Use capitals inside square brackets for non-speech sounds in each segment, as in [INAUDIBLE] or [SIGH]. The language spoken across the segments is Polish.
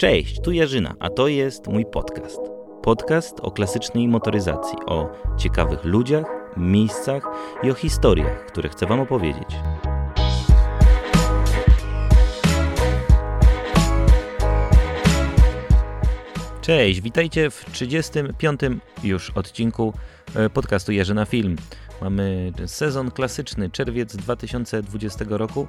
Cześć, tu Jarzyna, a to jest mój podcast. Podcast o klasycznej motoryzacji, o ciekawych ludziach, miejscach i o historiach, które chcę Wam opowiedzieć. Cześć, witajcie w 35. już odcinku e, podcastu Jarzyna Film. Mamy sezon klasyczny, czerwiec 2020 roku,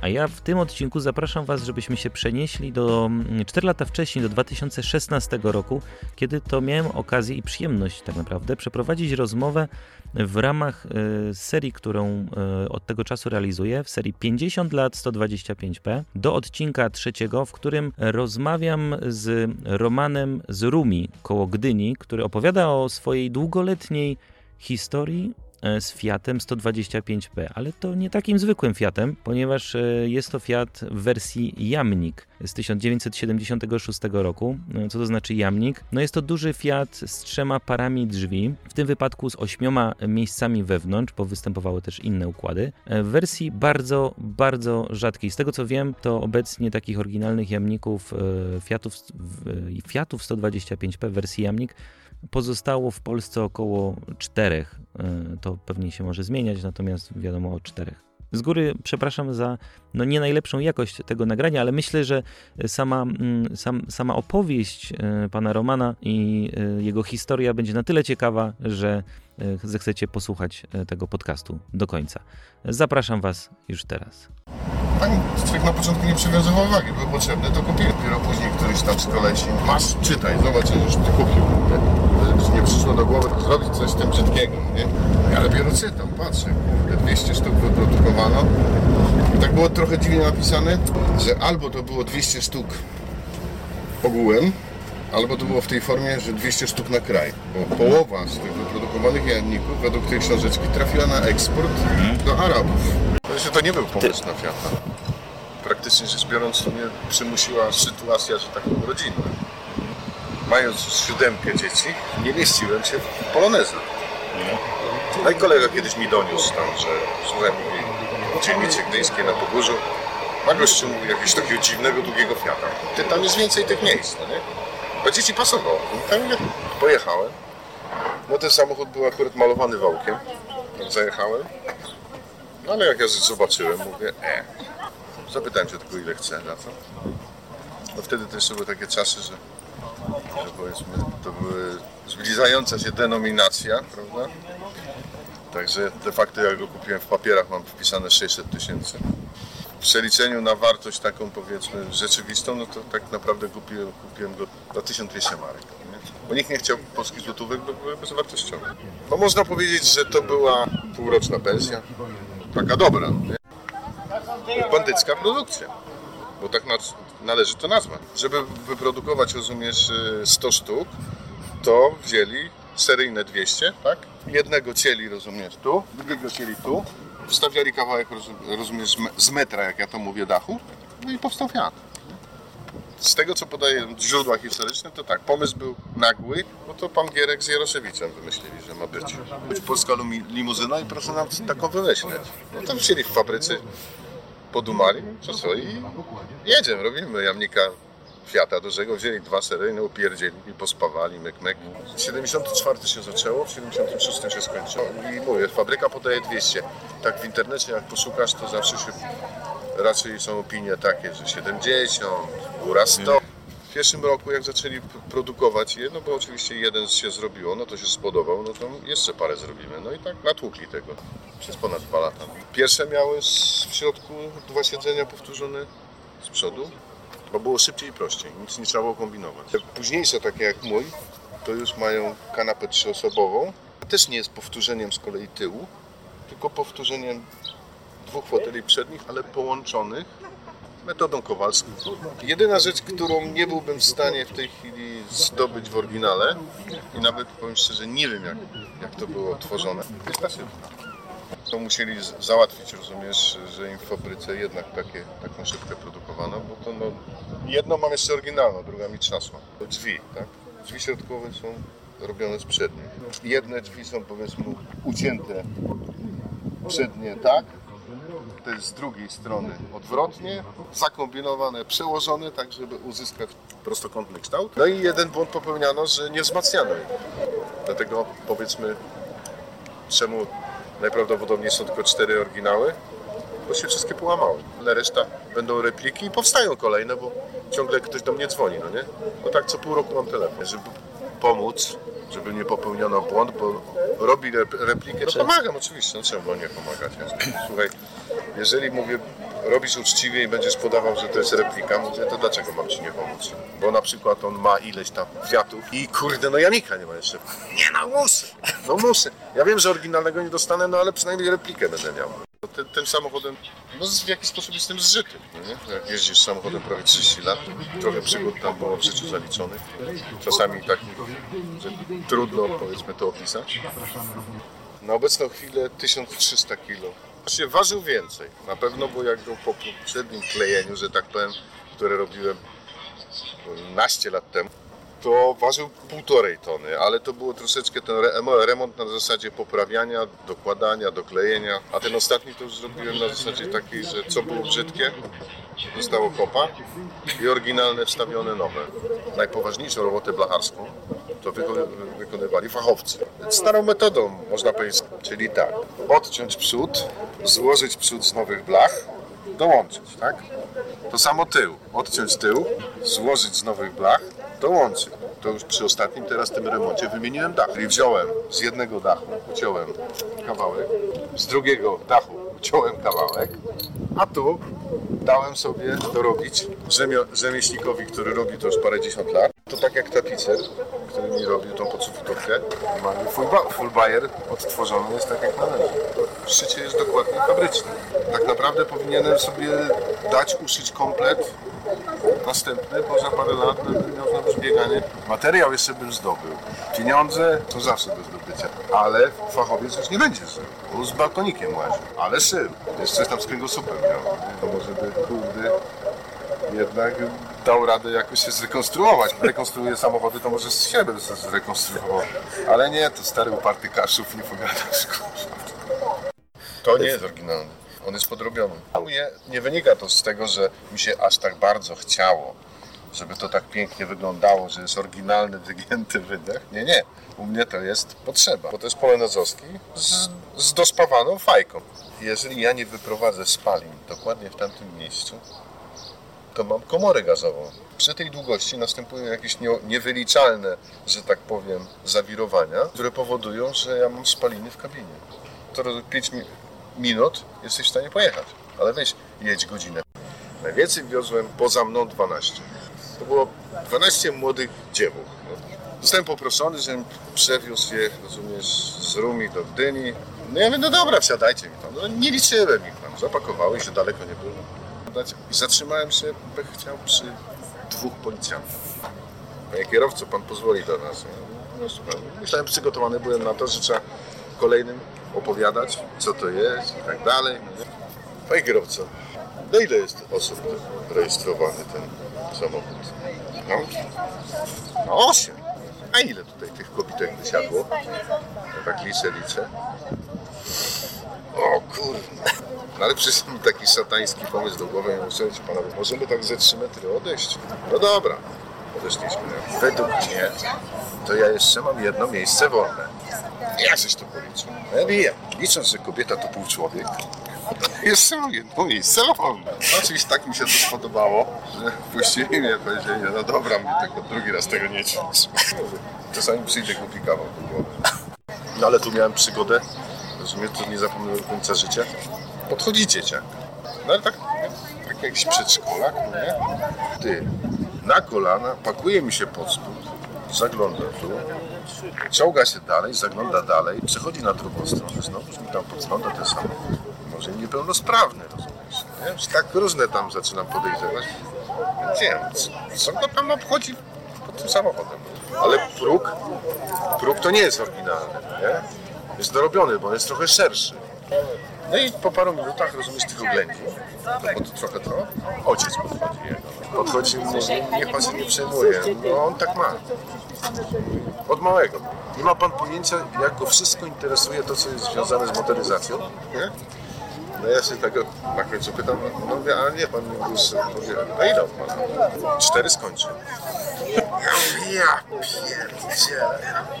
a ja w tym odcinku zapraszam Was, żebyśmy się przenieśli do 4 mm, lata wcześniej, do 2016 roku, kiedy to miałem okazję i przyjemność tak naprawdę przeprowadzić rozmowę w ramach e, serii, którą e, od tego czasu realizuję, w serii 50 lat 125p, do odcinka trzeciego, w którym rozmawiam z Romanem z Rumi koło Gdyni, który opowiada o swojej długoletniej historii e, z Fiatem 125P, ale to nie takim zwykłym Fiatem, ponieważ e, jest to Fiat w wersji Jamnik z 1976 roku. E, co to znaczy Jamnik? No jest to duży Fiat z trzema parami drzwi, w tym wypadku z ośmioma miejscami wewnątrz, bo występowały też inne układy. W wersji bardzo, bardzo rzadkiej. Z tego co wiem, to obecnie takich oryginalnych Jamników Fiatów, Fiatów 125P w wersji Jamnik Pozostało w Polsce około czterech. E, to pewnie się może zmieniać, natomiast wiadomo o czterech. Z góry przepraszam za no, nie najlepszą jakość tego nagrania, ale myślę, że sama, mm, sam, sama opowieść e, pana Romana i e, jego historia będzie na tyle ciekawa, że zechcecie posłuchać tego podcastu do końca. Zapraszam Was już teraz. Pani człowiek na początku nie przywiązywał uwagi, były potrzebne, to kupiłem. Dopiero później któryś tam z kolesi, masz, czytaj, zobacz, już ty kupił. Nie? nie przyszło do głowy zrobić coś z tym brzydkiego, nie? Ja dopiero czytam, patrzę, kurde, 200 sztuk wyprodukowano. I tak było trochę dziwnie napisane, że albo to było 200 sztuk ogółem, albo to było w tej formie, że 200 sztuk na kraj. Bo połowa z tych wyprodukowanych jajników według tej książeczki trafiła na eksport do Arabów. Znaczy, to nie był pomysł na Fiata. Praktycznie rzecz biorąc, mnie przymusiła sytuacja, że tak rodzinna. Mając siódemkę dzieci, nie mieściłem się w polonezach. No i kolega kiedyś mi doniósł tam, że słuchaj, mówi, dzielnicy gdyńskie na Pogórzu, ma gościu mówi jakiegoś takiego dziwnego, długiego Fiata. Ty, tam jest więcej tych miejsc, no nie? Bo dzieci pasowało. Tam pojechałem. No ten samochód był akurat malowany wałkiem. Zajechałem. No ale jak ja zobaczyłem, mówię, e, zapytałem się tylko ile chce za to. No wtedy też były takie czasy, że, powiedzmy, to były zbliżająca się denominacja, prawda? Także de facto jak go kupiłem w papierach mam wpisane 600 tysięcy. W przeliczeniu na wartość taką powiedzmy rzeczywistą, no to tak naprawdę kupiłem, kupiłem go za 1200 marek. Bo nikt nie chciał polskich złotówek, bo były bezwartościowe. No można powiedzieć, że to była półroczna pensja taka dobra. Nie? Bandycka produkcja, bo tak należy to nazwać. Żeby wyprodukować, rozumiesz, 100 y, sztuk, to wzięli seryjne 200, tak? Jednego cieli, rozumiesz, tu, drugiego cieli tu, wstawiali kawałek, rozumiesz, z metra, jak ja to mówię, dachu, no i powstał Fiat z tego, co podaje źródła historyczne, to tak, pomysł był nagły, no to pan Gierek z Jaroszewiczem wymyślili, że ma być. Być polska limuzyna i proszę nam taką wymyśleć. No to wzięli w fabryce, podumali, co i jedziemy, robimy jamnika Fiata dużego, wzięli dwa seryjne, upierdzieli i pospawali, myk, myk. 74 się zaczęło, w 76 się skończyło i mówię, fabryka podaje 200. Tak w internecie jak poszukasz, to zawsze się raczej są opinie takie, że 70, góra 100. Pierwszym roku jak zaczęli produkować je, no bo oczywiście jeden się zrobiło, no to się spodobał, no to jeszcze parę zrobimy. No i tak natłukli tego przez ponad dwa lata. Pierwsze miały w środku dwa siedzenia powtórzone z przodu, bo było szybciej i prościej, nic nie trzeba było kombinować. Późniejsze, takie jak mój, to już mają kanapę trzyosobową. Też nie jest powtórzeniem z kolei tyłu, tylko powtórzeniem dwóch foteli przednich, ale połączonych metodą kowalską. Jedyna rzecz, którą nie byłbym w stanie w tej chwili zdobyć w oryginale i nawet powiem szczerze, nie wiem jak, jak to było tworzone, jest ta szybka. To musieli załatwić, rozumiesz, że im w fabryce jednak takie, taką szybkę produkowano, bo to no, jedno mam jeszcze oryginalną, druga mi trzasła. Drzwi, tak? Drzwi środkowe są robione z przednich. Jedne drzwi są powiedzmy ucięte przednie tak, z drugiej strony odwrotnie, zakombinowane, przełożone, tak żeby uzyskać prostokątny kształt. No i jeden błąd popełniano, że nie wzmacniano ich. Dlatego powiedzmy, czemu najprawdopodobniej są tylko cztery oryginały, bo się wszystkie połamały. Ale reszta będą repliki i powstają kolejne, bo ciągle ktoś do mnie dzwoni, no nie? No tak co pół roku mam telefon, żeby pomóc, żeby nie popełniono błąd, bo robi rep- replikę. No pomagam oczywiście, no czemu nie pomagać? Słuchaj, jeżeli mówię, robisz uczciwie i będziesz podawał, że to jest replika, mówię, to dlaczego mam ci nie pomóc? Bo na przykład on ma ileś tam kwiatów i kurde, no Janika nie ma jeszcze. Nie no, muszę, no muszę. Ja wiem, że oryginalnego nie dostanę, no ale przynajmniej replikę będę miał. Ten, tym samochodem, no w jakiś sposób jestem zżyty, no nie? Jak jeździsz samochodem prawie 30 lat, trochę przygód tam było w życiu zaliczonych, czasami takich, że trudno powiedzmy to opisać. Na obecną chwilę 1300 kg. Się ważył więcej, na pewno, bo jak był po poprzednim klejeniu, że tak powiem, które robiłem naście lat temu, to ważył półtorej tony, ale to było troszeczkę ten re- remont na zasadzie poprawiania, dokładania, doklejenia, a ten ostatni to już zrobiłem na zasadzie takiej, że co było brzydkie, zostało kopa i oryginalne wstawione nowe. Najpoważniejszą robotę blacharską to wyko- wykonywali fachowcy. Starą metodą, można powiedzieć, czyli tak, odciąć przód, złożyć przód z nowych blach, dołączyć, tak? To samo tył, odciąć tył, złożyć z nowych blach, dołączyć. To już przy ostatnim teraz tym remoncie wymieniłem dach. Czyli wziąłem z jednego dachu, uciąłem kawałek, z drugiego dachu uciąłem kawałek, a tu dałem sobie to robić rzemio- rzemieślnikowi, który robi to już parędziesiąt lat. To tak jak tapicer, który mi robił tą podsufitówkę. Mamy full, full bayer odtworzony jest tak jak należy. Szycie jest dokładnie fabryczne. Tak naprawdę powinienem sobie dać uszyć komplet następny, bo za parę lat będę miał znowu zbieganie. Materiał jeszcze bym zdobył. Pieniądze to zawsze do zdobycia. Ale fachowiec już nie będzie żył. bo z balkonikiem łazi. Ale szył. Jeszcze coś tam z kręgosłupem miał. To może by, kurde, jednak dał radę jakoś się zrekonstruować. Rekonstruuje samochody, to może z siebie zrekonstruował. Ale nie, to stary uparty kaszów, nie pogadasz. To nie jest oryginalny. On jest podrobiony. Nie wynika to z tego, że mi się aż tak bardzo chciało, żeby to tak pięknie wyglądało, że jest oryginalny, wygięty wydech. Nie, nie. U mnie to jest potrzeba, bo to jest polonezowski z, z dospawaną fajką. Jeżeli ja nie wyprowadzę spalin dokładnie w tamtym miejscu, to mam komorę gazową. Przy tej długości następują jakieś nie, niewyliczalne, że tak powiem, zawirowania, które powodują, że ja mam spaliny w kabinie. To 5 mi minut jesteś w stanie pojechać, ale weź jedź godzinę. Najwięcej wiozłem poza mną 12. To było 12 młodych dziewów. No. Zostałem poproszony, żebym przewiózł je, rozumiesz, z Rumi do Gdyni. No ja mówię, no dobra, wsiadajcie mi tam. No nie liczyłem ich tam, zapakowały się, daleko nie było. I zatrzymałem się, bo chciał przy dwóch policjantach. Panie kierowco, pan pozwoli do nas. No, słucham. Myślałem, przygotowany byłem na to, że trzeba kolejnym opowiadać, co to jest i tak dalej. Panie kierowco, do ile jest osób rejestrowany ten samochód? No, no osiem. A ile tutaj tych kobitek wysiadło? No tak liczę, liczę. O kurwa. No ale przyszedł mi taki szatański pomysł do głowy i muszę panowie, możemy tak ze 3 metry odejść? No dobra, odeszliśmy. Według mnie to ja jeszcze mam jedno miejsce wolne. Jak żeś to policzył? Ja wiem, licząc, że kobieta to pół człowiek, [LAUGHS] jeszcze mam jedno miejsce wolne. No, oczywiście tak mi się to spodobało, że puścili mnie, powiedzieli, no dobra, mnie tylko drugi raz tego nie ćwicz. Czasami przyjdę kupi kawał do głowy. No ale tu miałem przygodę, rozumiem, to nie zapomnę końca życia. Podchodzi dzieciak. No ale tak, tak jak jakiś przedszkolak, no nie? Ty, na kolana, pakuje mi się pod spód, zagląda tu, ciąga się dalej, zagląda dalej, przechodzi na drugą stronę, znowu mi tam podgląda ten samochód. Może niepełnosprawny, rozumiesz? Nie? Już tak różne tam zaczynam podejrzewać. Nie wiem, co- go tam obchodzi pod tym samochodem. Ale próg, próg to nie jest oryginalny, nie? Jest dorobiony, bo jest trochę szerszy. No i po paru minutach, rozumiesz, tych oględzi, bo to trochę to, ojciec podchodzi jego. Podchodzi i mówi, niech pan się nie przejmuje, no on tak ma. Od małego. Nie ma pan pojęcia, jak go wszystko interesuje to, co jest związane z motoryzacją. Nie? No ja się tego na końcu pytam, no mówię, a nie, pan już powie, a ile pan? Cztery skończy. Ja [LAUGHS] ja pierdzielę.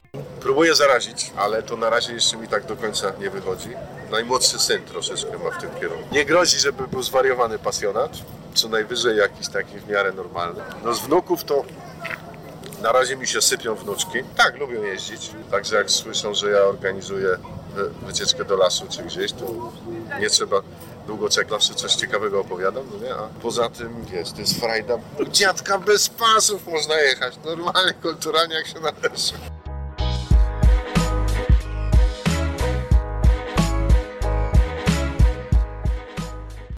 Próbuję zarazić, ale to na razie jeszcze mi tak do końca nie wychodzi. Najmłodszy syn troszeczkę ma w tym kierunku. Nie grozi, żeby był zwariowany pasjonat, co najwyżej jakiś taki w miarę normalny. No z wnuków to na razie mi się sypią wnuczki. Tak, lubią jeździć. Także jak słyszą, że ja organizuję wy- wycieczkę do lasu czy gdzieś, to nie trzeba długo czekać. Zawsze coś ciekawego opowiadam, no nie? A poza tym, wiesz, to jest frajda. Dziadka bez pasów można jechać. Normalnie, kulturalnie jak się należy.